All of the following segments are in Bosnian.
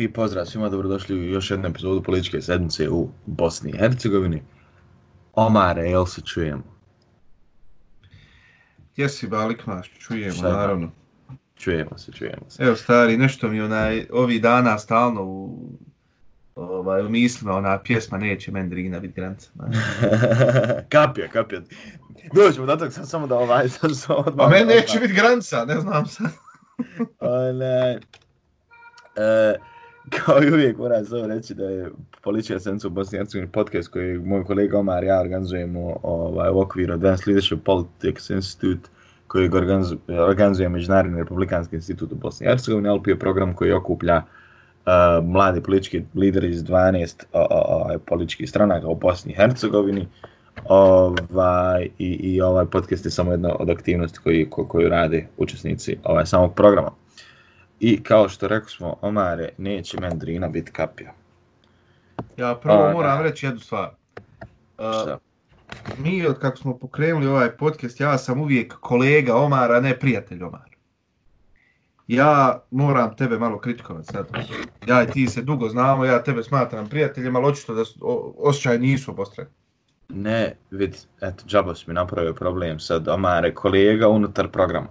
I pozdrav svima, dobrodošli u još jednu epizodu političke sedmice u Bosni i Hercegovini. Omare, jel se čujemo? Jesi Balik maš, čujemo, Šta naravno. Čujemo se, čujemo se. Evo stari, nešto mi onaj, ovih dana stalno u, ovaj, u mislima, ona pjesma neće Mendrina biti granica. kapija, kapija. Dođemo do toga, sam samo da ovaj, sam samo odmah. A meni neće biti granica, ne znam sad. Onaj, e, kao i uvijek moram samo reći da je Policija Senca u Bosni i Hercegovini podcast koji moj kolega Omar i ja organizujemo ovaj, u okviru Advanced Leadership Politics Institute koji organizuje, organizuje Međunarodni republikanski institut u Bosni i Hercegovini, ali je program koji okuplja eh, uh, mlade politički lideri iz 12 uh, uh, političkih stranaka u Bosni i Hercegovini. Ovaj, i, I ovaj podcast je samo jedna od aktivnosti koji, ko, koju rade učesnici ovaj, samog programa. I kao što rekli smo, Omare, neće Mendrina biti kapija. Ja prvo A, moram da. reći jednu stvar. Uh, Šta? mi od kako smo pokrenuli ovaj podcast, ja sam uvijek kolega Omara, ne prijatelj Omara. Ja moram tebe malo kritikovati sad. Ja i ti se dugo znamo, ja tebe smatram prijateljem, ali očito da osjećaj nisu obostrani. Ne, vid, eto, Džabos mi napravio problem sad, Omare, kolega unutar programa.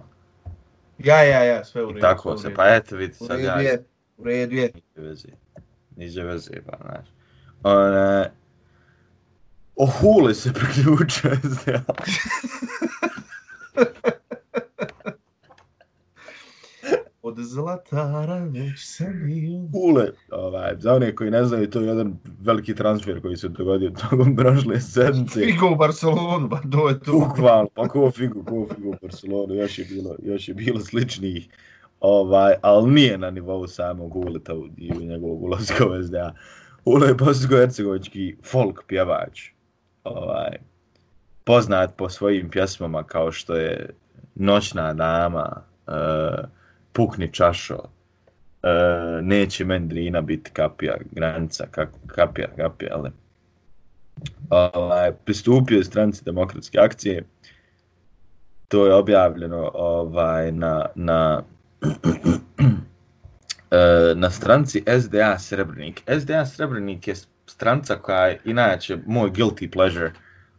Ja, ja, ja, sve u redu. I tako u se, redu. pa eto, vid, U sad redu ja... je, u redu je. Niđe veze, niđe veze, pa, znaš. Ona, Ohule se priključio SDA. Od Zlatara već sam bio. Hule, ovaj, za one koji ne znaju, to je jedan veliki transfer koji se dogodio tokom prošle sedmice. Figo u Barcelonu, ba to je to. Bukvalno, pa ko figu, ko figu u Barcelonu, još je bilo, još je bilo sličnijih. Ovaj, ali nije na nivou samog Uleta i njegovog ulazka u SDA. Ule je bosansko-hercegovički folk pjevač. Ovaj, poznat po svojim pjesmama kao što je Noćna dama, uh, Pukni čašo, e, Neće Mendrina biti kapija, granica, kako, kapija, kapija, ali ovaj, pristupio je stranci demokratske akcije. To je objavljeno ovaj na na e, na stranci SDA Srebrnik. SDA Srebrnik je stranca koja je inače moj guilty pleasure.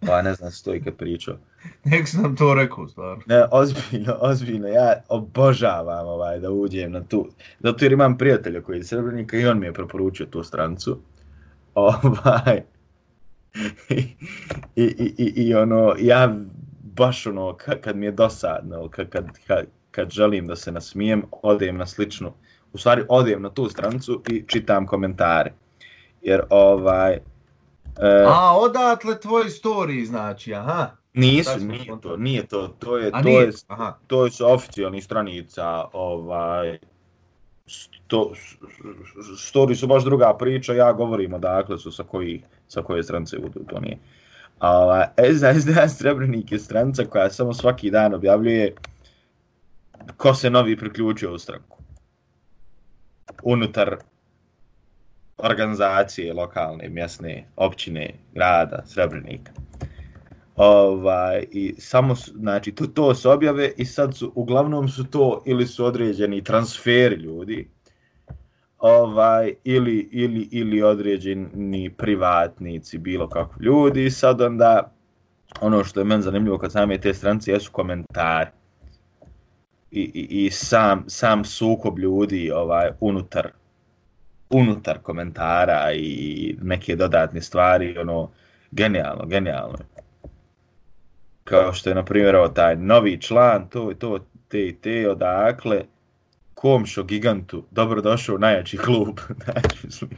Pa ne znam što i kad pričao. Nek sam to rekao, stvarno. Ne, ozbiljno, ozbiljno, ja obožavam ovaj, da uđem na tu. Zato jer imam prijatelja koji je Srebrnika i on mi je preporučio tu strancu. Ovaj, i, i, i, i ono, ja baš ono, kad, kad mi je dosadno, kad, kad, kad, kad želim da se nasmijem, odem na sličnu, u stvari odem na tu strancu i čitam komentare. Jer ovaj, e, A, odatle tvoj story, znači, aha. Nisu, nije to, nije to, to je, A to nije, je, aha. to je sa oficijalnih stranica, ovaj, sto, s- story su baš druga priča, ja govorim odakle su sa koji, sa koje strance budu, to nije. A SDA Srebrnik je stranca koja samo svaki dan objavljuje ko se novi priključio u stranku. Unutar organizacije lokalne, mjesne, općine, grada, Srebrenika ovaj i samo su, znači to to se objave i sad su uglavnom su to ili su određeni transferi ljudi ovaj ili ili ili određeni privatnici bilo kako. Ljudi i sad onda ono što je meni zanimljivo kad same te strance jesu komentari. I, i, i sam sam sukob ljudi ovaj unutar unutar komentara i neke dodatne stvari ono genijalno genijalno kao što je na primjer evo taj novi član, to i to, te i te, odakle, komšo gigantu, dobrodošao u najjači klub. Znači, mislim,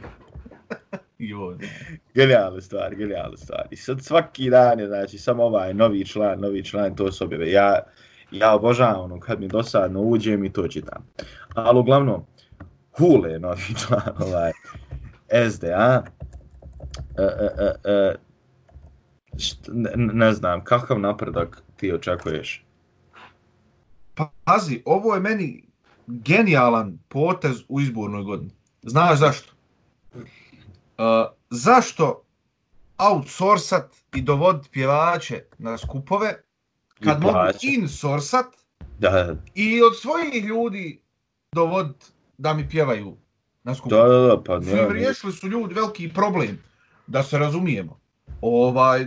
genijalna stvar. stvari, genijalne stvari. I sad svaki dan je, znači, samo ovaj novi član, novi član, to se objave. Ja, ja obožavam ono, kad mi dosadno uđem i to čitam. Ali uglavnom, Hule je novi član, ovaj, SDA, e, e, e, e e, št, ne, ne znam, kakav napredak ti očekuješ? Pa, Pazi, ovo je meni genijalan potez u izbornoj godini. Znaš zašto? Uh, zašto outsourcat i dovoditi pjevače na skupove kad mogu plaće. insourcat Da, i od svojih ljudi dovoditi da mi pjevaju na skupu. Da, da, da, pa ne, ne, riješili su ljudi veliki problem, da se razumijemo. Ovaj,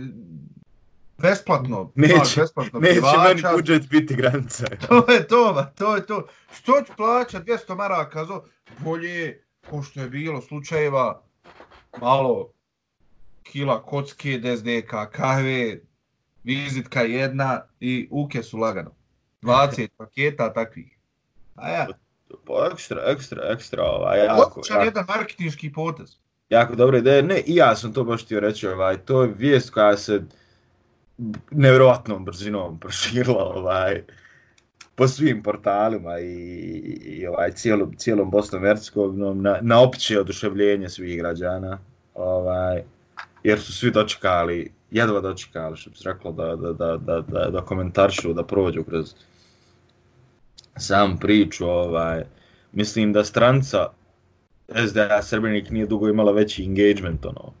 besplatno, Neće- znaš, besplatno neće meni pjevača, budžet biti granica. To je to, ba, to je to. Što ću plaćat 200 maraka za bolje, ko što je bilo slučajeva, malo kila kocke, DSDK, kahve, vizitka jedna i uke su lagano. 20 paketa takvih. A ja, Pa ekstra, ekstra, ekstra, ovaj, jako, odličan jako, jedan marketinški potez jako dobra ideja. Ne, i ja sam to baš htio reći, ovaj, to je vijest koja se nevjerojatnom brzinom proširila, ovaj, po svim portalima i, i ovaj, cijelom, cijelom Bosnom Hercegovinom na, na opće oduševljenje svih građana, ovaj, jer su svi dočekali, jedva dočekali, što bi se reklo, da, da, da, da, da, da komentaršu, da prođu kroz sam priču, ovaj, mislim da stranca SDA Srebrnik nije dugo imala veći engagement, ono,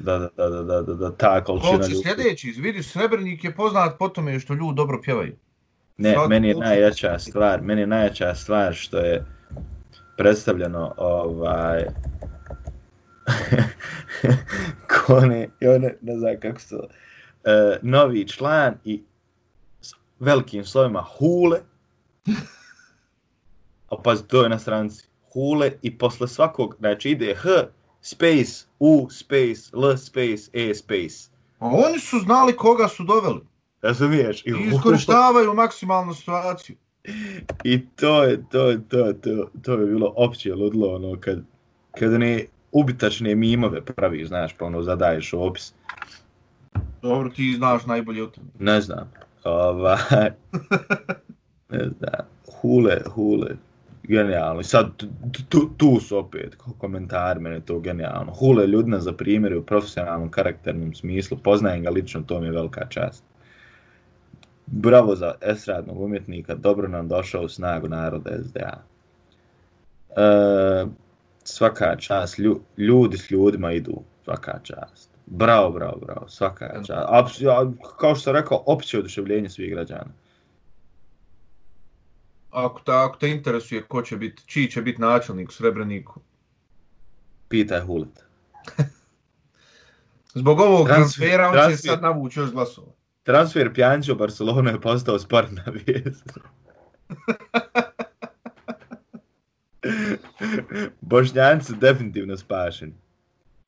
da, da, da, da, da, da, da ta količina Kolci ljudi... sljedeći, vidiš, Srebrnik je poznat po tome što ljudi dobro pjevaju. Ne, Svaki meni je put- najjača stvar, meni je najjača stvar što je predstavljeno ovaj kone, i one, ne znam kako se to, e, novi član i s velikim slovima hule, a pazi, to je na stranci, hule i posle svakog, znači ide h, space, u, space, l, space, e, space. A oni su znali koga su doveli. Razumiješ? I I hule- iskorištavaju maksimalnu situaciju. I to je, to je, to je, to, to je bilo opće ludlo, ono, kad, kad ne ubitačne mimove pravi, znaš, pa ono, zadaješ opis, Dobro, ti znaš najbolje o tome. ne znam, ovaj, ne znam, hule, hule, genijalno, I sad, tu, tu, tu su opet ko- komentari, meni je to genijalno, hule je ljudina za primjer u profesionalnom karakternom smislu, poznajem ga lično, to mi je velika čast. Bravo za estradnog umjetnika, dobro nam došao u snagu naroda SDA. E, svaka čast, lju, ljudi s ljudima idu, svaka čast. Bravo, bravo, bravo, svaka čast. Ja, kao što sam rekao, opće oduševljenje svih građana. Ako, ta, ako te interesuje ko će biti, čiji će biti načelnik u Srebreniku. Pitaj Hulit. Zbog ovog Transfer- transfera on će transfer. sad navući još glasova. Transfer Pjanića u Barcelonu je postao sportna vijest. Bošnjanci definitivno spašeni.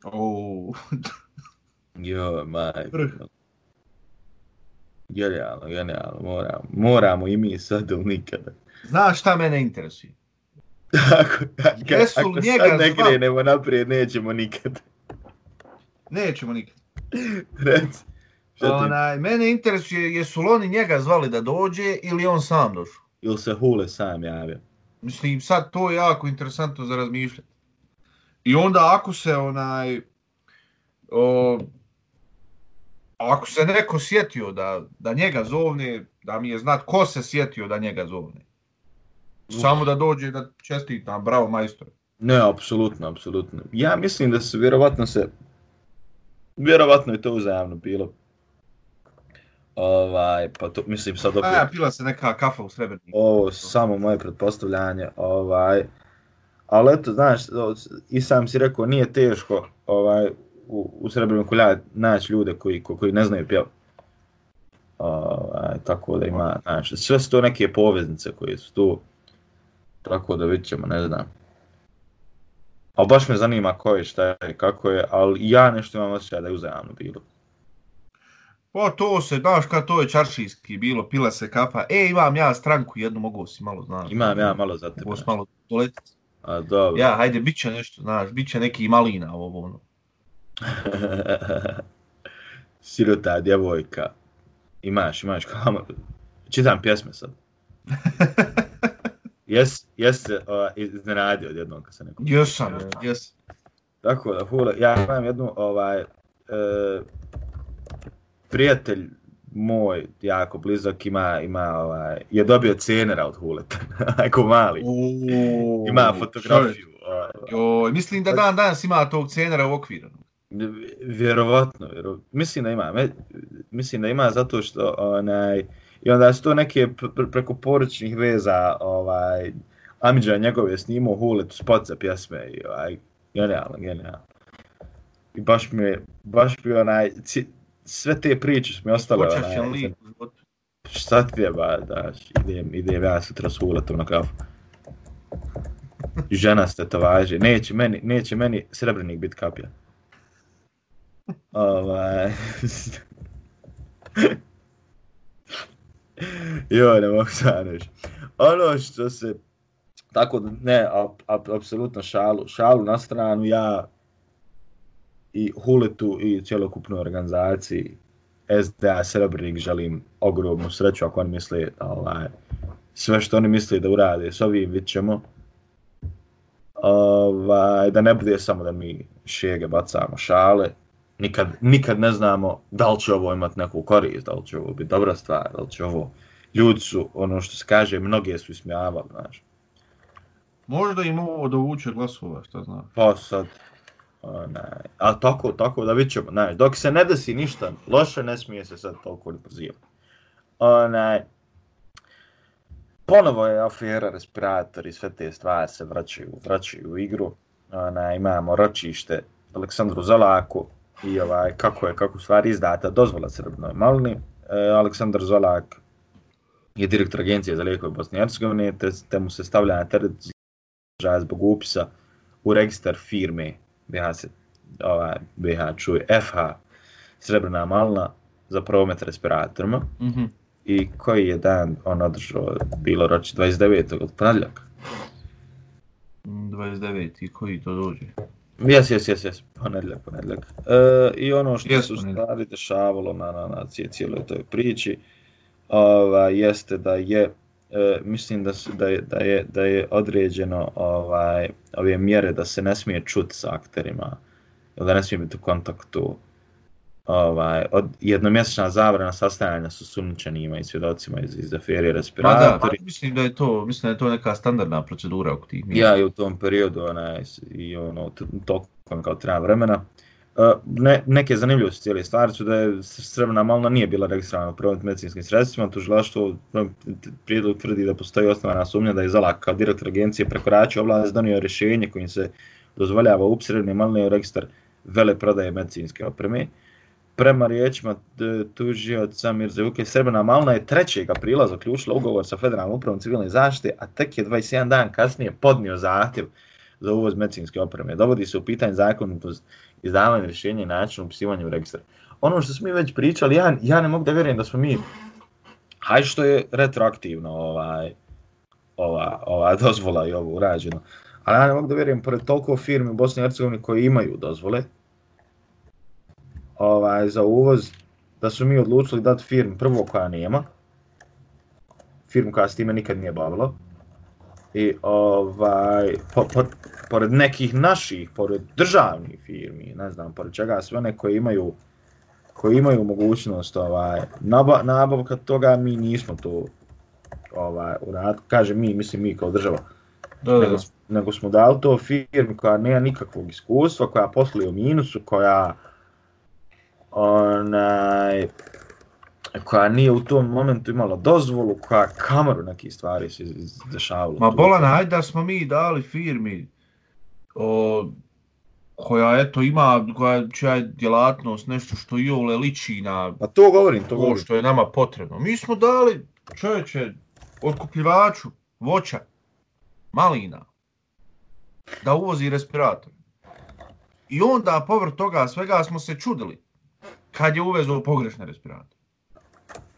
Oh. Jo, maj. Genijalno, genijalno, moramo, moramo i mi sad u nikada. Znaš šta mene interesuje? ako, ako, Jesu ako njega sad ne zva- krenemo naprijed, nećemo nikad. Nećemo nikad. Reci. Onaj, mene interesuje jesu li oni njega zvali da dođe ili on sam došao. Ili se Hule sam javio? Mislim, sad to je jako interesantno za razmišljati. I onda ako se onaj... O, ako se neko sjetio da, da njega zovne, da mi je znat ko se sjetio da njega zovne. Samo da dođe da čestitam, bravo majstore. Ne, apsolutno, apsolutno. Ja mislim da se vjerovatno se, vjerovatno je to uzajamno bilo. Ovaj, pa to, mislim sad opet, A pila se neka kafa u Srebrniku. ovo samo moje pretpostavljanje, ovaj, ali eto, znaš, i sam si rekao, nije teško ovaj, u, u Srebrniku lja naći ljude koji, ko- koji ne znaju pjev. Ovaj, tako da ima, znaš, sve su to neke poveznice koje su tu, tako da vidit ćemo, ne znam. Ali baš me zanima ko je, šta je, kako je, ali ja nešto imam osjećaj da je uzajamno bilo. Pa to se, znaš kad to je čaršijski bilo, pila se kafa. E, imam ja stranku jednu, mogu si malo, znaš. Imam ja malo za tebe. Mogu si malo doletiti. A, dobro. Ja, hajde, bit će nešto, znaš, bit će neki malina ovo, ono. Sirota djevojka. Imaš, imaš kamer. Čitam pjesme sad. Jes, jes se uh, iznenadio odjednom kad se neko... Jesam, jes. Tako da, hule, ja imam jednu, ovaj, e, prijatelj moj, jako blizak, ima, ima, ovaj, je dobio cenera od Huleta, ako mali. Uuu, Ima fotografiju. ovaj, Joj, mislim da dan danas ima tog cenera u okviru. Vjerovatno, vjero, mislim da ima, mislim da ima zato što onaj i onda su to neke pr- pr- preko poručnih veza ovaj Amidža njegove snimao Huletu spot za pjesme i ovaj, genijalno, genijalno. I baš mi je, baš mi je onaj, sve te priče su mi ostale Počešćan onaj, lik u životu. šta ti je ba, daš, idem, idem ja sutra s Huletom na kafu. Žena s tetovaže, neće meni, neće meni srebrnik bit kapija. Ovaj... jo, ne mogu sad. Ono što se, tako da ne, apsolutno šalu, šalu na stranu, ja i Huletu i cjelokupnoj organizaciji SDA Srebrnik želim ogromnu sreću ako oni misle ovaj, sve što oni misle da urade s ovim vidit ćemo ovaj, da ne bude samo da mi šege bacamo šale nikad, nikad ne znamo da li će ovo imati neku korist, da li će ovo biti dobra stvar, da li će ovo ljudi su, ono što se kaže, mnoge su ismijavali, znaš. Možda im ovo dovuče glasova, šta znam. Pa sad, onaj, a tako, tako da vidit ćemo, znaš, dok se ne desi ništa loše, ne smije se sad toliko ni pozivati. Onaj, ponovo je afera respirator i sve te stvari se vraćaju, vraćaju u igru. Onaj, imamo ročište Aleksandru Zolaku i ovaj, kako je, kako stvari izdata dozvola Srbnoj Malni. E, Aleksandar Zolak je direktor agencije za lijekove Bosne i Hercegovine, te, te mu se stavlja na teret zložaja zbog upisa u registar firme BH, ovaj, BH čuje FH Srebrna Malna za promet respiratorima. Mm -hmm. I koji je dan on održao, bilo roči 29. od ponedljaka? 29. I koji to dođe? Jes, jes, jes, jes, ponedljak, ponedljak. E, I ono što Jes, se u stvari dešavalo na, na, na cije- cijeloj toj priči, ova, jeste da je, e, mislim da, su, da, je, da, je, da je određeno ovaj, ove mjere da se ne smije čuti sa akterima, da ne smije biti u kontaktu, ovaj, od jednomjesečna zabrana sastajanja sa sumničanima i svjedocima iz, iz afere Ma da, respiratori. pa mislim da je to, mislim da je to neka standardna procedura oko tih Ja i u tom periodu onaj, s- i ono, t- toliko kao treba vremena. Uh, ne, neke zanimljivosti cijele stvari su da je Srebrna Malna nije bila registrovana u promet medicinskim sredstvima, tužilaštvo prijedlog tvrdi da postoji osnovana sumnja da je Zalak kao direktor agencije prekoračio ovlast donio rješenje kojim se dozvoljava up Srebrne Malne u registar vele prodaje medicinske opreme. Prema riječima d- tužioca Mirze Vuke, Srebrna Malna je 3. aprila zaključila ugovor sa Federalnom upravom civilne zaštite, a tek je 21 dan kasnije podnio zahtjev za uvoz medicinske opreme. Dovodi se u pitanje zakonitost izdavanja rješenja i način upisivanja u registar. Ono što smo mi već pričali, ja, ja ne mogu da vjerujem da smo mi, hajde što je retroaktivno ovaj, ova, ova dozvola i ovo urađeno, ali ja ne mogu da vjerujem, pored toliko firme u Bosni i Hercegovini koji imaju dozvole, ovaj, za uvoz, da su mi odlučili dati firmu prvo koja nema, firmu koja s time nikad nije bavila, i ovaj, po, po, pored nekih naših, pored državnih firmi, ne znam, pored čega sve one koje imaju koji imaju mogućnost ovaj naba, nabavka toga mi nismo to ovaj urad kaže mi mislim mi kao država. Da, da, nego, nego smo dali to firmi koja nema nikakvog iskustva, koja posluje u minusu, koja onaj koja nije u tom momentu imala dozvolu, koja kameru nekih stvari se dešavalo. Ma bolan, ajde da smo mi dali firmi o, koja eto ima, koja čija je djelatnost nešto što i ole liči na Pa to govorim, to to govorim. što je nama potrebno. Mi smo dali čovječe otkupljivaču voća, malina, da uvozi respirator. I onda povrh toga svega smo se čudili kad je uvezao pogrešne respiratore.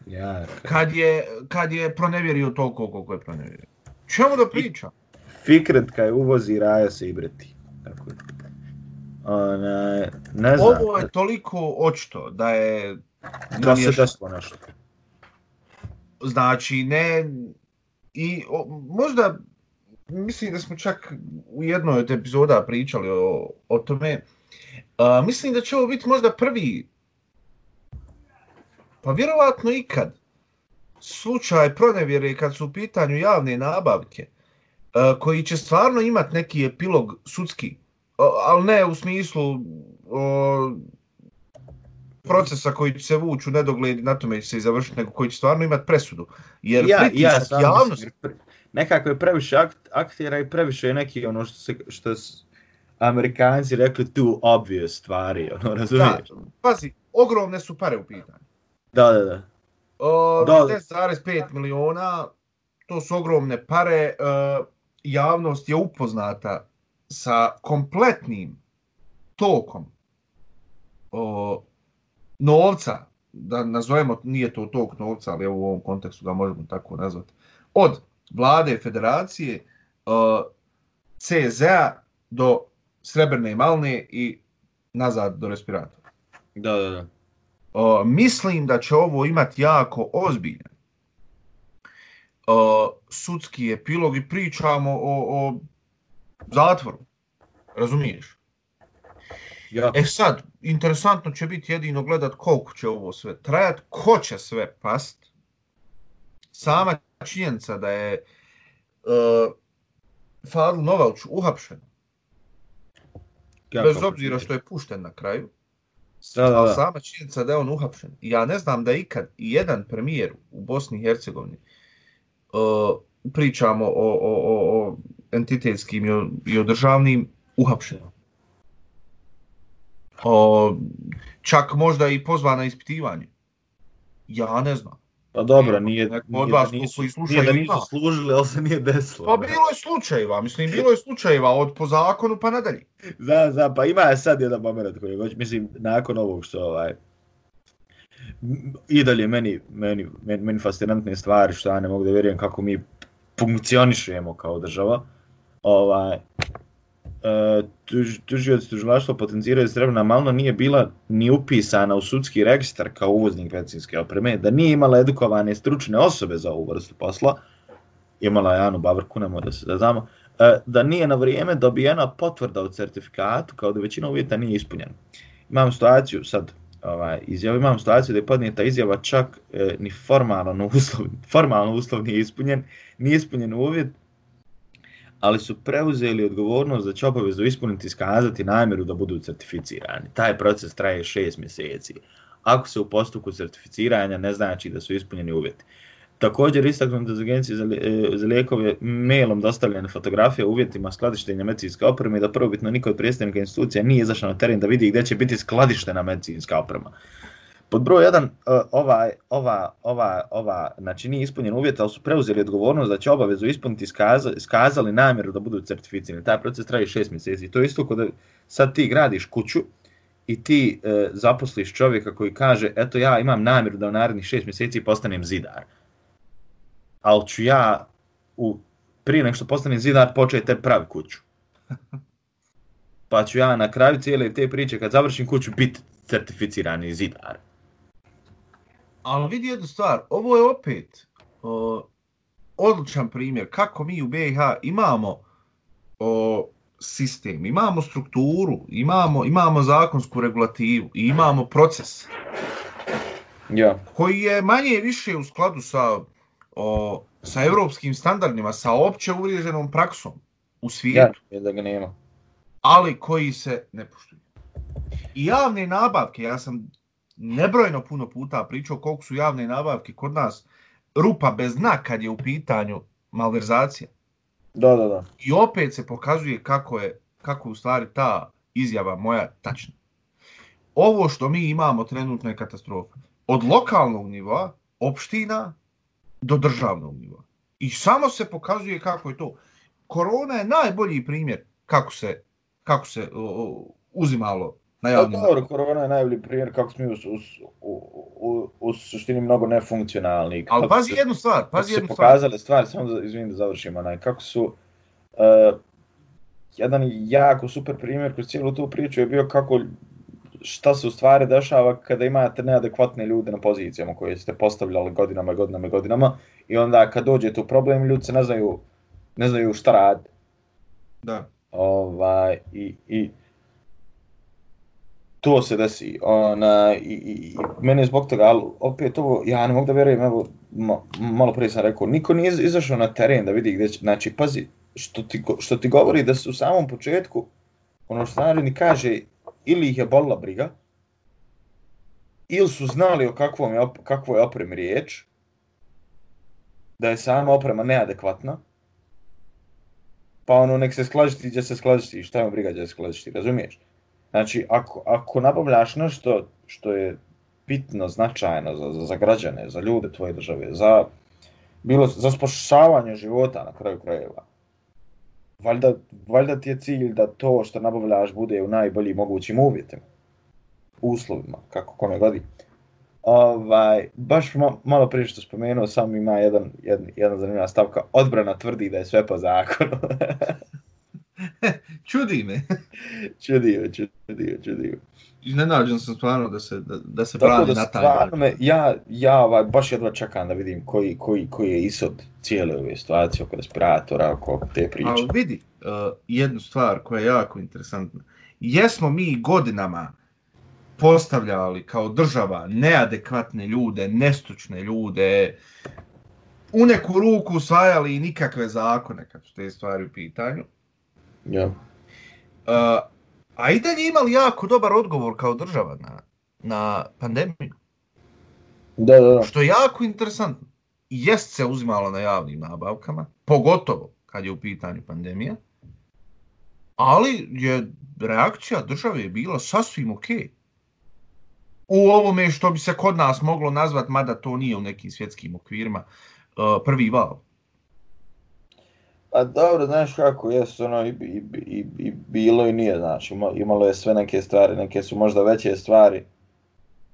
Ja, Kad je, kad je pronevjerio toliko koliko je pronevjerio. Čemu da priča? Fikret kaj uvozi raja se i breti. Tako je. Onaj, ne znam, Ovo je toliko očito da je da se desilo nešto. Znači, ne... I o, možda, mislim da smo čak u jednoj od epizoda pričali o, o tome. A, mislim da će ovo biti možda prvi, pa vjerovatno ikad, slučaj pronevjere kad su u pitanju javne nabavke, a, koji će stvarno imati neki epilog sudski, ali ne u smislu o, procesa koji će se vući u nedogled na tome će se i završiti, nego koji će stvarno imati presudu. Jer ja, ja pri- nekako je previše akt, aktera i previše je neki ono što, se, što Amerikanci rekli tu obvious stvari, ono, razumiješ? Da, pazi, ogromne su pare u pitanju. Da, da, da. Uh, Da. 10,5 miliona, to su ogromne pare. Uh, javnost je upoznata sa kompletnim tokom uh, novca, da nazovemo, nije to tok novca, ali evo u ovom kontekstu ga možemo tako nazvati, od vlade federacije, uh, CZ-a do Srebrne Malne i nazad do respiratora. Da, da, da. Uh, mislim da će ovo imati jako ozbiljan uh, sudski epilog i pričamo o, o zatvoru. Razumiješ? Ja, E sad, interesantno će biti jedino gledat koliko će ovo sve trajat, ko će sve past. Sama činjenica da je uh, Fadl Novalč uhapšen, jako bez obzira što je pušten na kraju, Da, da, ali da. sama činjenica da je on uhapšen. Ja ne znam da je ikad jedan premijer u Bosni i Hercegovini uh, pričamo o, o, o, o entitetskim i o, i o državnim uhapšen. O, čak možda i pozvana na ispitivanje. Ja ne znam. Pa dobro, nije, nije, od vas da nisu, koji slušaju nije da nisu služili, ali se nije desilo. Pa bilo je slučajeva, mislim, bilo je slučajeva od po zakonu pa nadalje. Zna, zna, pa ima sad jedan moment koji hoće, mislim, nakon ovog što ovaj, i dalje meni, meni, meni, meni fascinantne stvari što ja ne mogu da vjerujem kako mi funkcionišemo kao država. Ovaj, tuž, tužioci tužilaštva potenciraju Srebrna Malna nije bila ni upisana u sudski registar kao uvoznik medicinske opreme, da nije imala edukovane stručne osobe za ovu vrstu posla, imala je Anu Bavrku, ne da se da znamo, e, da nije na vrijeme dobijena potvrda o certifikatu, kao da većina uvjeta nije ispunjena. Imam situaciju sad, ovaj, izjavu, imam situaciju da je podnijeta izjava čak e, ni formalno uslov, formalno uslov nije ispunjen, nije ispunjen uvjet, ali su preuzeli odgovornost da će obavezu ispuniti i iskazati namjeru da budu certificirani. Taj proces traje šest mjeseci. Ako se u postupku certificiranja ne znači da su ispunjeni uvjeti. Također istaknuto iz agencije za, e, za lijekove mailom dostavljene fotografije o uvjetima skladištenja medicinske opreme i da prvobitno niko od predstavnika institucija nije izašao na teren da vidi gdje će biti skladištena medicinska oprema. Pod broj 1, e, ova, ova, ova, ova, znači nije ispunjen uvjet, ali su preuzeli odgovornost da će obavezu ispuniti, skazali, skazali namjeru da budu certificirani. Taj proces traje šest mjeseci. To je isto kada da sad ti gradiš kuću i ti e, zaposliš čovjeka koji kaže, eto ja imam namjeru da u narednih šest mjeseci postanem zidar. Ali ću ja u, prije nek što postanem zidar početi te pravi kuću. Pa ću ja na kraju cijele te priče kad završim kuću biti certificirani zidar. Ali vidi jednu stvar, ovo je opet o, odličan primjer kako mi u BiH imamo o, sistem, imamo strukturu, imamo, imamo zakonsku regulativu i imamo proces Ja. koji je manje više u skladu sa, o, sa evropskim standardima, sa opće uvriježenom praksom u Ja, svijetu, je da ga nema. ali koji se ne poštuju. I javne nabavke, ja sam nebrojno puno puta pričao koliko su javne nabavke kod nas rupa bez dna kad je u pitanju malverzacija. Da, da, da. I opet se pokazuje kako je, kako u stvari ta izjava moja tačna. Ovo što mi imamo trenutno je katastrofa. Od lokalnog nivoa, opština, do državnog nivoa. I samo se pokazuje kako je to. Korona je najbolji primjer kako se, kako se o, uzimalo na Pa javnim dobro, korona je najbolji primjer kako smo u, u, u, u, suštini mnogo nefunkcionalni. Ali Kako pazi se- jednu stvar, kako pazi su se jednu stvar. pokazale stvari, samo da, izvinim da završim, onaj, kako su uh, jedan jako super primjer kroz cijelu tu priču je bio kako šta se u stvari dešava kada imate neadekvatne ljude na pozicijama koje ste postavljali godinama i godinama i godinama i onda kad dođete u problem ljudi se ne znaju, ne znaju šta radi. Da. Ovaj, i, i to se desi. Ona, i, i, i mene je zbog toga, ali opet ovo, ja ne mogu da vjerujem, evo, ma, malo prije sam rekao, niko nije izašao na teren da vidi gdje će, znači, pazi, što ti, što ti govori da su u samom početku, ono što naredni kaže, ili ih je bolila briga, ili su znali o kakvom je, op, kakvoj je opremi riječ, da je sama oprema neadekvatna, pa ono nek se sklađiti gdje se sklađiti, šta ima briga gdje se sklađiti, razumiješ? Znači, ako, ako nabavljaš nešto što je bitno, značajno za, za, za građane, za ljude tvoje države, za, bilo, za spašavanje života na kraju krajeva, valjda, valjda ti je cilj da to što nabavljaš bude u najboljim mogućim uvjetima, uslovima, kako kome godi. Ovaj, baš ma, malo prije što spomenuo, sam ima jedan, jedan, jedan zanimljiva stavka, odbrana tvrdi da je sve po zakonu. čudi me. čudio, čudio, čudio. Iznenađen sam stvarno da se, da, da se brani na taj način. Me, ja, ja ovaj, baš jedva čekam da vidim koji, koji, koji je isod cijele ove situacije oko respiratora, oko te priče. Ali vidi, uh, jednu stvar koja je jako interesantna. Jesmo mi godinama postavljali kao država neadekvatne ljude, nestručne ljude, u neku ruku usvajali i nikakve zakone kad su te stvari u pitanju. Ja. Uh, a i dalje imali jako dobar odgovor kao država na, na pandemiju. Da, da, da. Što je jako interesantno. Jest se uzimalo na javnim nabavkama, pogotovo kad je u pitanju pandemija, ali je reakcija države je bila sasvim okej. Okay u ovome što bi se kod nas moglo nazvat, mada to nije u nekim svjetskim okvirima, prvi val. Pa dobro, znaš kako je, ono, i, i, i, i bilo i nije, znači, imalo je sve neke stvari, neke su možda veće stvari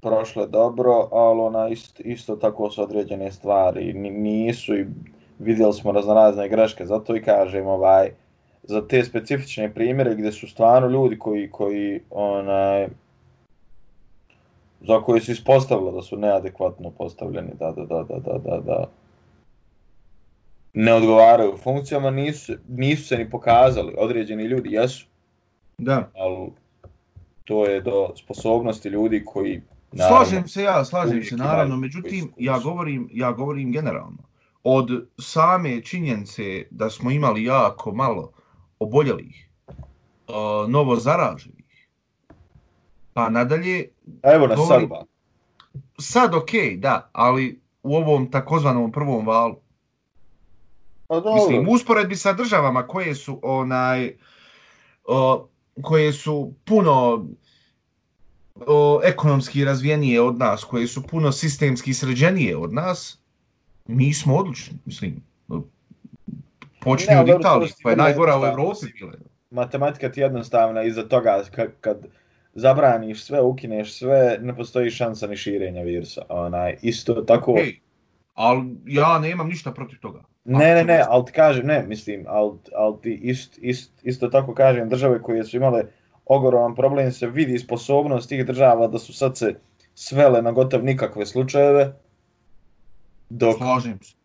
prošle dobro, ali ona isto, isto tako su određene stvari, nisu i vidjeli smo raznorazne greške, zato i kažem, ovaj, za te specifične primjere gdje su stvarno ljudi koji, koji onaj, za koje se ispostavilo da su neadekvatno postavljeni, da, da, da, da, da, da, da ne odgovaraju funkcijama, nisu, nisu se ni pokazali, određeni ljudi jesu, da. ali to je do sposobnosti ljudi koji naravno, slažem se ja, slažem se naravno, međutim ja govorim, ja govorim generalno. Od same činjenice da smo imali jako malo oboljelih, uh, novo zaraženih, Pa nadalje... Evo na govori, sad Sad okej, okay, da, ali u ovom takozvanom prvom valu. Pa dobro. Mislim, usporedbi sa državama koje su onaj... O, koje su puno o, ekonomski razvijenije od nas, koje su puno sistemski sređenije od nas, mi smo odlični, mislim. Počni od Italije, pa je najgora u Evropi. Matematika ti jednostavna iza toga kad, kad zabraniš sve, ukineš sve, ne postoji šansa ni širenja virusa. Onaj, isto tako... Okay. Ali ja nemam ništa protiv toga. Ne, ne, ne, ali ti kažem, ne, mislim, ali, ali ti ist, ist, isto tako kažem, države koje su imale ogroman problem, se vidi sposobnost tih država da su sad se svele na gotov nikakve slučajeve, dok,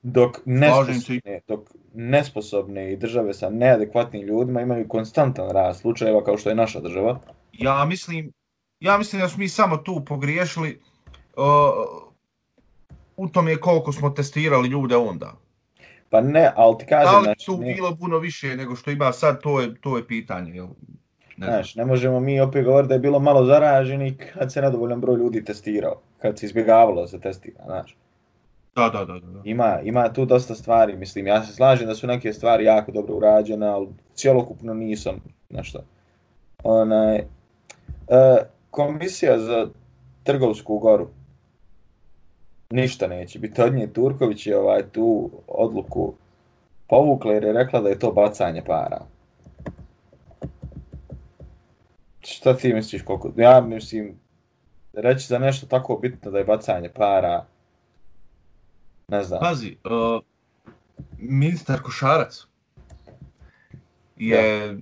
dok, nesposobne, dok nesposobne i države sa neadekvatnim ljudima imaju konstantan rast slučajeva kao što je naša država. Ja mislim, ja mislim da smo mi samo tu pogriješili uh, u tom je koliko smo testirali ljude onda. Pa ne, ali ti kažem... Da li znači, tu ne... bilo puno više nego što ima sad, to je, to je pitanje. Jel? Ne, znaš, ne možemo mi opet govoriti da je bilo malo zaraženi kad se nedovoljan broj ljudi testirao. Kad se izbjegavalo da se testira, znaš. Da, da, da, da. Ima, ima tu dosta stvari, mislim, ja se slažem da su neke stvari jako dobro urađene, ali cijelokupno nisam, znaš šta. Onaj, E, komisija za Trgovsku goru. Ništa neće biti od nje. Turković je ovaj tu odluku povukla jer je rekla da je to bacanje para. Šta ti misliš koliko? Ja mislim, reći za nešto tako bitno da je bacanje para, ne znam. Pazi, uh, ministar Košarac je ja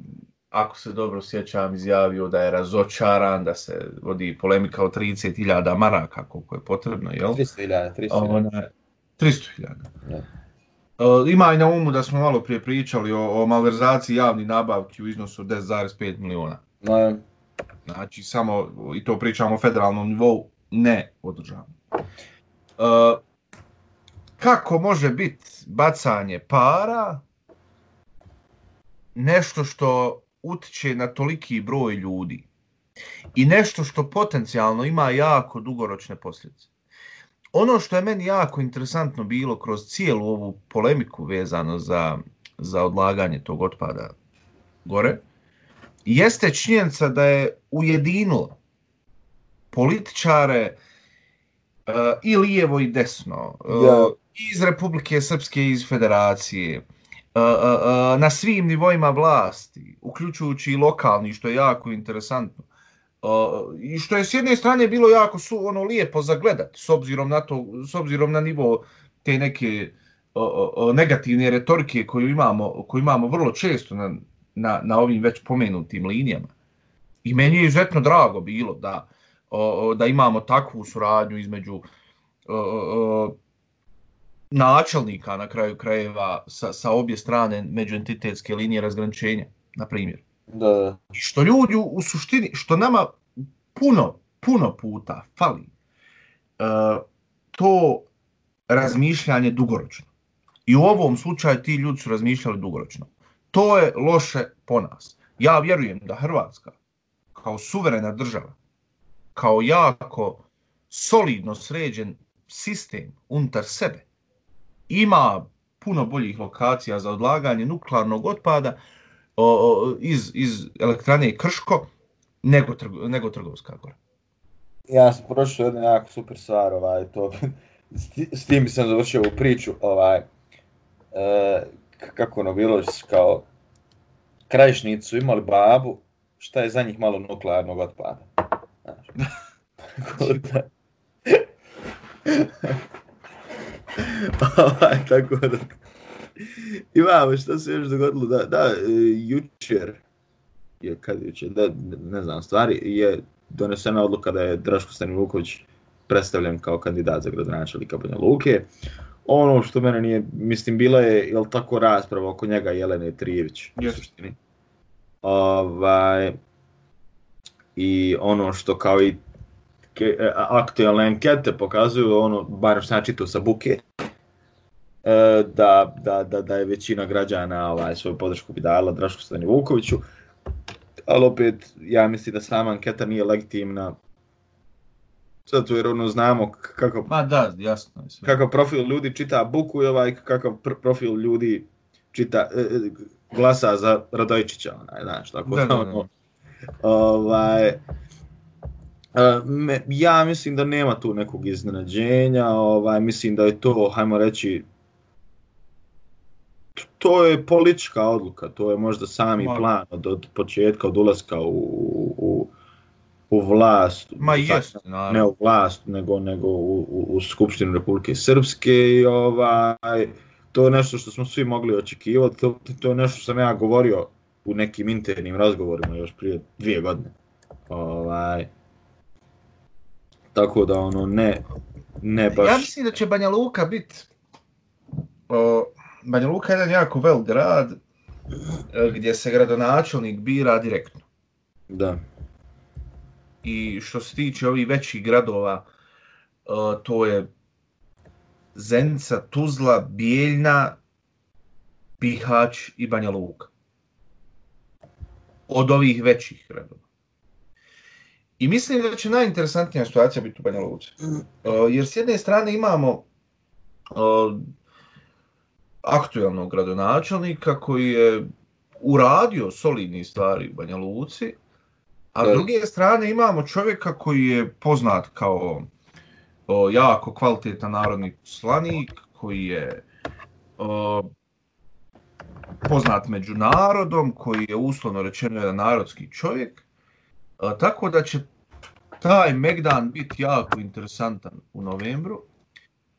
ako se dobro sjećam, izjavio da je razočaran, da se vodi polemika o 30.000 maraka, koliko je potrebno, jel? 300.000, 300.000. 300.000. Uh, ima i na umu da smo malo prije pričali o, o malverzaciji javnih nabavki u iznosu 10,5 miliona. No, je. Znači, samo, i to pričamo o federalnom nivou, ne o državnom. Uh, kako može biti bacanje para nešto što utiče na toliki broj ljudi i nešto što potencijalno ima jako dugoročne posljedice. Ono što je meni jako interesantno bilo kroz cijelu ovu polemiku vezano za, za odlaganje tog otpada gore, jeste činjenica da je ujedinilo političare uh, i lijevo i desno, uh, Ja. iz Republike Srpske iz Federacije, uh, na svim nivoima vlasti, uključujući i lokalni, što je jako interesantno. Uh, I što je s jedne strane bilo jako su ono lijepo zagledati s obzirom na to, s obzirom na nivo te neke negativne retorike koju imamo, koju imamo vrlo često na, na, na ovim već pomenutim linijama. I meni je izuzetno drago bilo da, da imamo takvu suradnju između načelnika na kraju krajeva sa, sa obje strane međuentitetske linije razgraničenja, na primjer. Da. I što ljudi u- u suštini, što nama puno, puno puta fali, uh, to razmišljanje dugoročno. I u ovom slučaju ti ljudi su razmišljali dugoročno. To je loše po nas. Ja vjerujem da Hrvatska, kao suverena država, kao jako solidno sređen sistem unutar sebe, ima puno boljih lokacija za odlaganje nuklearnog otpada o, o, iz, iz elektrane Krško nego, trgo, nego Trgovska gora. Ja sam prošao jednu jako super stvar, ovaj, to, s s tim sam završio ovu priču, ovaj, e, kako ono bilo, kao, krajišnici su imali babu, šta je za njih malo nuklearnog otpada. Znaš. Tako da... ovaj, tako da... Imamo, šta se još dogodilo, da, da, e, jučer, je kad je jučer, da, ne znam, stvari, je donesena odluka da je Draško Stanivuković predstavljen kao kandidat za gradonačelnika Banja Luke. Ono što mene nije, mislim, bila je, jel tako, rasprava oko njega Jelene Trijević, u Jest. suštini. Ovaj, I ono što kao i ke, e, aktualne ankete pokazuju, ono, bar šta čitao sa Buke, e, da, da, da, da je većina građana ovaj, svoju podršku bi dala Draško Stanivukoviću, ali opet ja mislim da sama anketa nije legitimna zato jer ono znamo k- kakav, Ma da, jasno je sve. kakav profil ljudi čita Buku i ovaj kakav pr profil ljudi čita, e, glasa za Radojičića, onaj, znaš, tako Da, da, da, da. ono, ovaj, me, ja mislim da nema tu nekog iznenađenja, ovaj, mislim da je to, hajmo reći, to je politička odluka, to je možda sami Ma- plan od, od početka, od ulaska u, u, u vlast. Ma jest, ne naravno. u vlast, nego, nego u, u, u Skupštinu Republike Srpske i ovaj, to je nešto što smo svi mogli očekivati, to, to je nešto što sam ja govorio u nekim internim razgovorima još prije dvije godine. Ovaj, tako da ono ne, ne baš... Ja mislim da će Banja Luka biti o, Banja Luka je jedan jako vel grad e, gdje se gradonačelnik bira direktno. Da, I što se tiče ovih većih gradova, e, to je Zenica, Tuzla, Bijeljna, Bihać i Banja Luka. Od ovih većih gradova. I mislim da će najinteresantnija situacija biti u Banja Luci. E, jer s jedne strane imamo e, aktualnog gradonačelnika koji je uradio solidni stvari u Banja Luci, a s Da. druge strane imamo čovjeka koji je poznat kao o, jako kvalitetan narodni poslanik, koji je o, poznat među narodom, koji je uslovno rečeno jedan narodski čovjek, a, tako da će taj Megdan biti jako interesantan u novembru.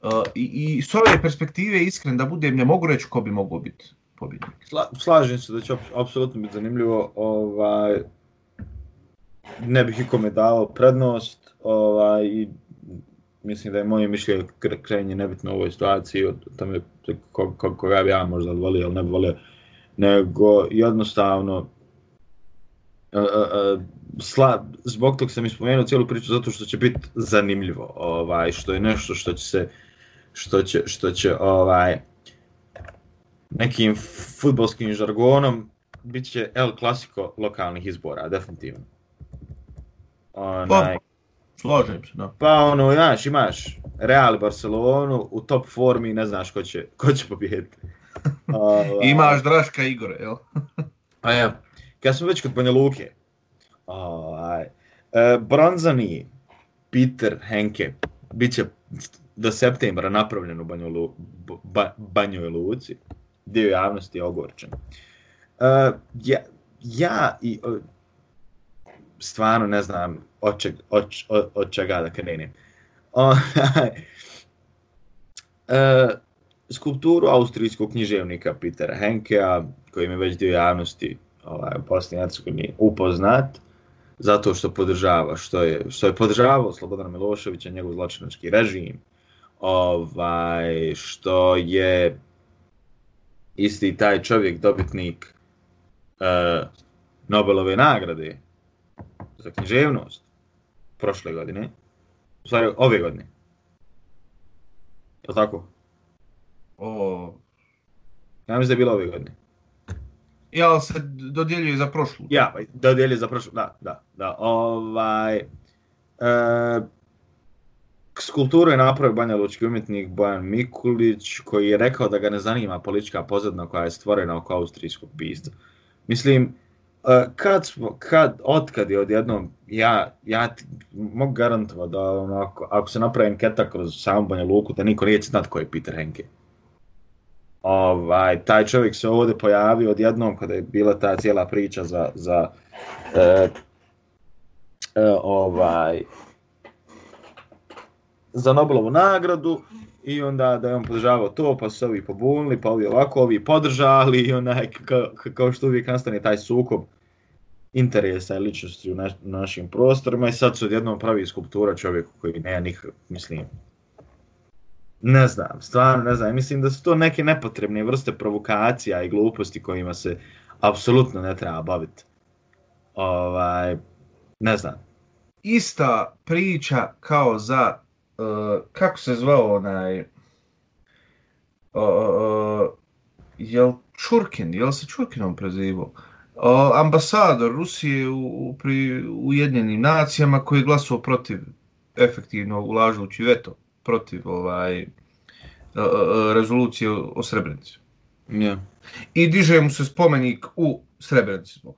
Uh, i, I s ove perspektive, iskren da budem, ne mogu reći ko bi mogao biti pobjednik. Sla, slažem se da će apsolutno biti zanimljivo, ovaj, ne bih ikome dao prednost, ovaj, i mislim da je moje mišljenje kre- krajnje nebitno u ovoj situaciji, od tome ko, ko, koga bi ja možda volio ili ne bi volio, nego jednostavno sla, zbog tog sam ispomenuo cijelu priču zato što će biti zanimljivo, ovaj, što je nešto što će se što će, što će ovaj, nekim futbolskim žargonom bit će El Clasico lokalnih izbora, definitivno. Onaj, Slažem se, da. pa ono, znaš, imaš Real Barcelonu u top formi i ne znaš ko će, ko će pobijediti. Ovaj, Imaš Draška Igore, jel? A ja, kad smo već kod Banja Luke, ovaj, e, bronzani Peter Henke bit će do septembra napravljen u Banjoj, Lu, ba, Banjoj Luci. Dio javnosti je ogorčen. E, ja, ja i stvarno ne znam od, čeg, od, od, od čega da krenem. O, e, skulpturu austrijskog književnika Petera Henkea, koji je već dio javnosti ovaj, u Bosni i Hercegovini upoznat, zato što podržava, što je, što je podržavao Slobodana Miloševića, njegov zločinački režim, ovaj, što je isti taj čovjek dobitnik uh, Nobelove nagrade za književnost prošle godine, u stvari ove godine. Je li tako? O, Ja mislim da je bilo ove godine ja se dodjeljuje za prošlu. Ja, dodjelje za prošlo, da, da, da, ovaj, e, skulpturu je napravio Banja Lučki umjetnik Bojan Mikulić, koji je rekao da ga ne zanima politička pozadna koja je stvorena oko austrijskog pisca. Mislim, e, kad smo, kad, otkad je odjednom, ja, ja ti mogu garantovati da ono, ako, ako se napravi anketa kroz samu Banja Luku, da niko neće znat ko je Peter Henke. Ovaj, taj čovjek se ovdje pojavio odjednom kada je bila ta cijela priča za, za e, e, ovaj, za Nobelovu nagradu i onda da je on podržavao to, pa su se ovi pobunili, pa ovi ovako, ovi podržali i onaj, e, kao, kao što uvijek nastane taj sukob interesa i ličnosti u naš, našim prostorima i sad su odjednom pravi skulptura čovjeku koji nema nikak, mislim, ne znam, stvarno ne znam, mislim da su to neke nepotrebne vrste provokacija i gluposti kojima se apsolutno ne treba baviti. Ovaj, ne znam. Ista priča kao za, uh, kako se zvao onaj, uh, uh, jel Čurkin, jel se Čurkinom prezivao? Uh, ambasador Rusije u, u, pri Ujedinjenim nacijama koji je glasao protiv efektivno ulažući veto protiv ovaj rezolucije o Srebrenici. Yeah. I diže mu se spomenik u Srebrenici zbog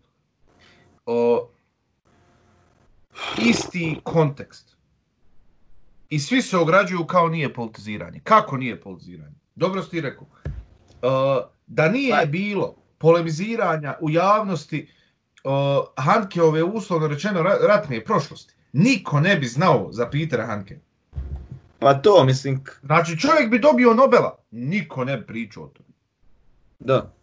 o, isti kontekst. I svi se ograđuju kao nije politiziranje. Kako nije politiziranje? Dobro si ti rekao. O, da nije pa- bilo polemiziranja u javnosti o, Hankeove uslovno rečeno ratne prošlosti, niko ne bi znao za Petera Hanke. Pa to, mislim... Znači, čovjek bi dobio Nobela. Niko ne pričao o tome. Da.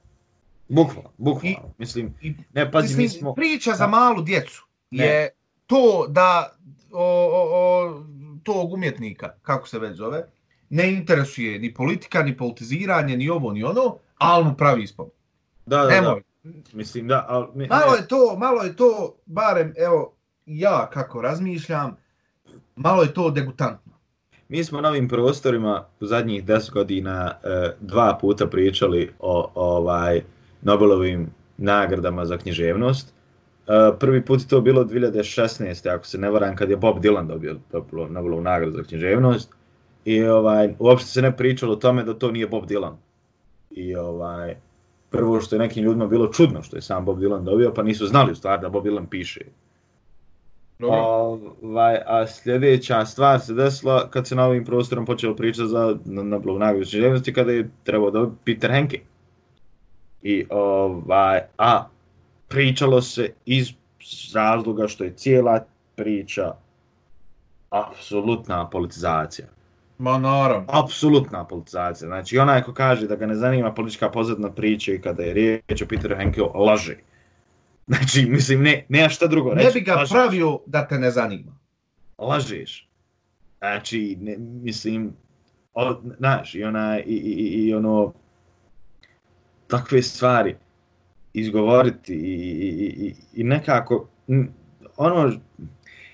Bukvalno, bukvalno. I, mislim, ne, pazi, mislim, mi smo... Priča za malu djecu ne. je to da o, o, o, tog umjetnika, kako se već zove, ne interesuje ni politika, ni politiziranje, ni ovo, ni ono, ali mu pravi ispod. Da, da, Nemoj. da. Mislim, da, ali... Mi, malo je to, malo je to, barem, evo, ja kako razmišljam, malo je to degutantno. Mi smo na ovim prostorima u zadnjih 10 godina e, dva puta pričali o, o ovaj Nobelovim nagradama za književnost. E, prvi put je to bilo 2016. ako se ne varam, kad je Bob Dylan dobio Nobelovu nagradu za književnost. I ovaj, uopšte se ne pričalo o tome da to nije Bob Dylan. I ovaj, prvo što je nekim ljudima bilo čudno što je sam Bob Dylan dobio, pa nisu znali u stvari da Bob Dylan piše Ovaj, a sljedeća stvar se desila kad se na ovim prostorom počelo pričati za Nobelovu nagradu književnosti kada je trebao da Peter Henke. I ovaj, a pričalo se iz razloga što je cijela priča apsolutna politizacija. Ma naravno. Apsolutna politizacija. Znači onaj ko kaže da ga ne zanima politička pozadna priča i kada je riječ o Peteru Henkeu, laže. Znači, mislim, ne, nema šta drugo reći. Ne bi ga lažeš. pravio da te ne zanima. Lažeš. Znači, ne, mislim, o, znaš, i, ona, i, i, i ono, takve stvari izgovoriti i, i, i, i nekako, ono,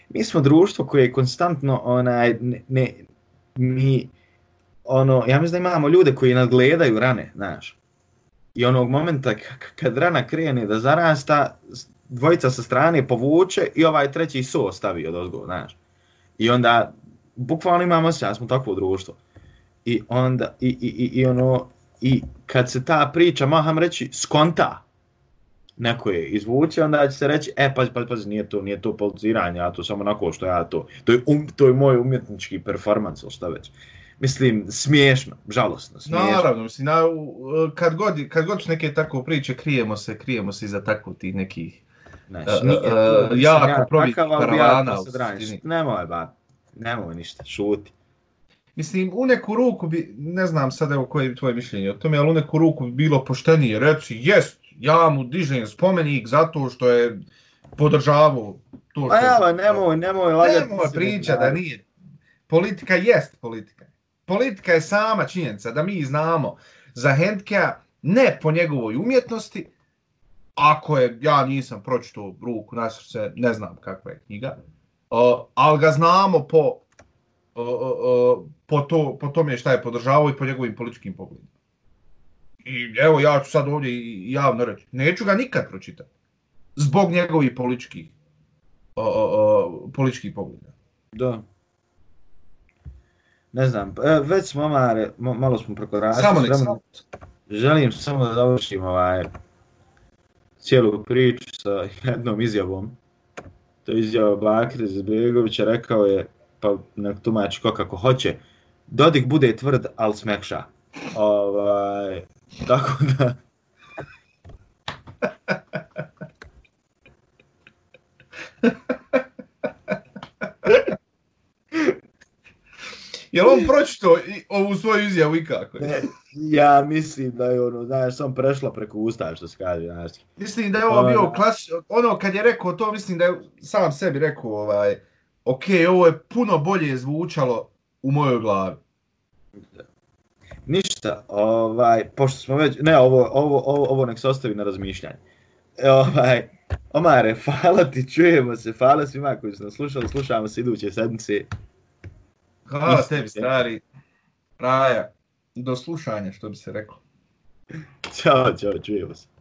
mi smo društvo koje je konstantno, onaj, ne, ne, mi, ono, ja mislim da imamo ljude koji nadgledaju rane, znaš, i onog momenta kad rana krene da zarasta, dvojica sa strane povuče i ovaj treći so stavi od ozgo, znaš. I onda, bukvalno imamo se, ja smo takvo društvo. I onda, i, i, i, i ono, I kad se ta priča, maham reći, skonta, neko je izvuče, onda će se reći, e, pazi, pazi, pazi, nije to, nije to politiziranje, ja to samo onako što ja to, to je, um, to je moj umjetnički performans, što već. Mislim, smiješno, žalosno, smiješno. Naravno, mislim, na, kad, god, kad god neke tako priče, krijemo se, krijemo se iza tako tih nekih nije to, uh, jako ja probi karavana. Nemoj, ba, nemoj ništa, šuti. Mislim, u neku ruku bi, ne znam sad evo koje je tvoje mišljenje o tome, ali u neku ruku bi bilo poštenije reći, jest, ja mu dižem spomenik zato što je podržavao to što... A ja, nemoj, nemoj lagati. Nemoj priča da nije. Politika jest politika. Politika je sama činjenica da mi znamo za Hendkea ne po njegovoj umjetnosti, ako je, ja nisam pročito ruku na srce, ne znam kakva je knjiga, uh, ali ga znamo po, uh, uh, po, to, po tome šta je podržavao i po njegovim političkim pogledima. I evo ja ću sad ovdje javno reći, neću ga nikad pročitati. Zbog njegovih političkih, uh, uh, političkih pogleda. Da. Ne znam, e, već smo mare, malo smo prekoračili. Samo nek samo. Želim samo da završim ovaj, cijelu priču sa jednom izjavom. To je izjava Bakir Zbegovića, rekao je, pa nek tumači ko kako hoće, Dodik bude tvrd, ali smekša. Ovaj, tako da... Je on pročito ovu svoju izjavu i kako? Ne, ja mislim da je ono, znaš, sam prešla preko usta, što se kaže, znaš. Mislim da je ovo bio klas, ono kad je rekao to, mislim da je sam sebi rekao, ovaj, ok, ovo je puno bolje zvučalo u mojoj glavi. Ništa, ovaj, pošto smo već, ne, ovo, ovo, ovo, ovo nek se ostavi na razmišljanje. E, ovaj, Omare, hvala ti, čujemo se, hvala svima koji su nas slušali, slušamo se iduće sedmice. Hvala tebi, stari. Raja, do slušanja, što bi se reklo. Ćao, ćao, čujemo se.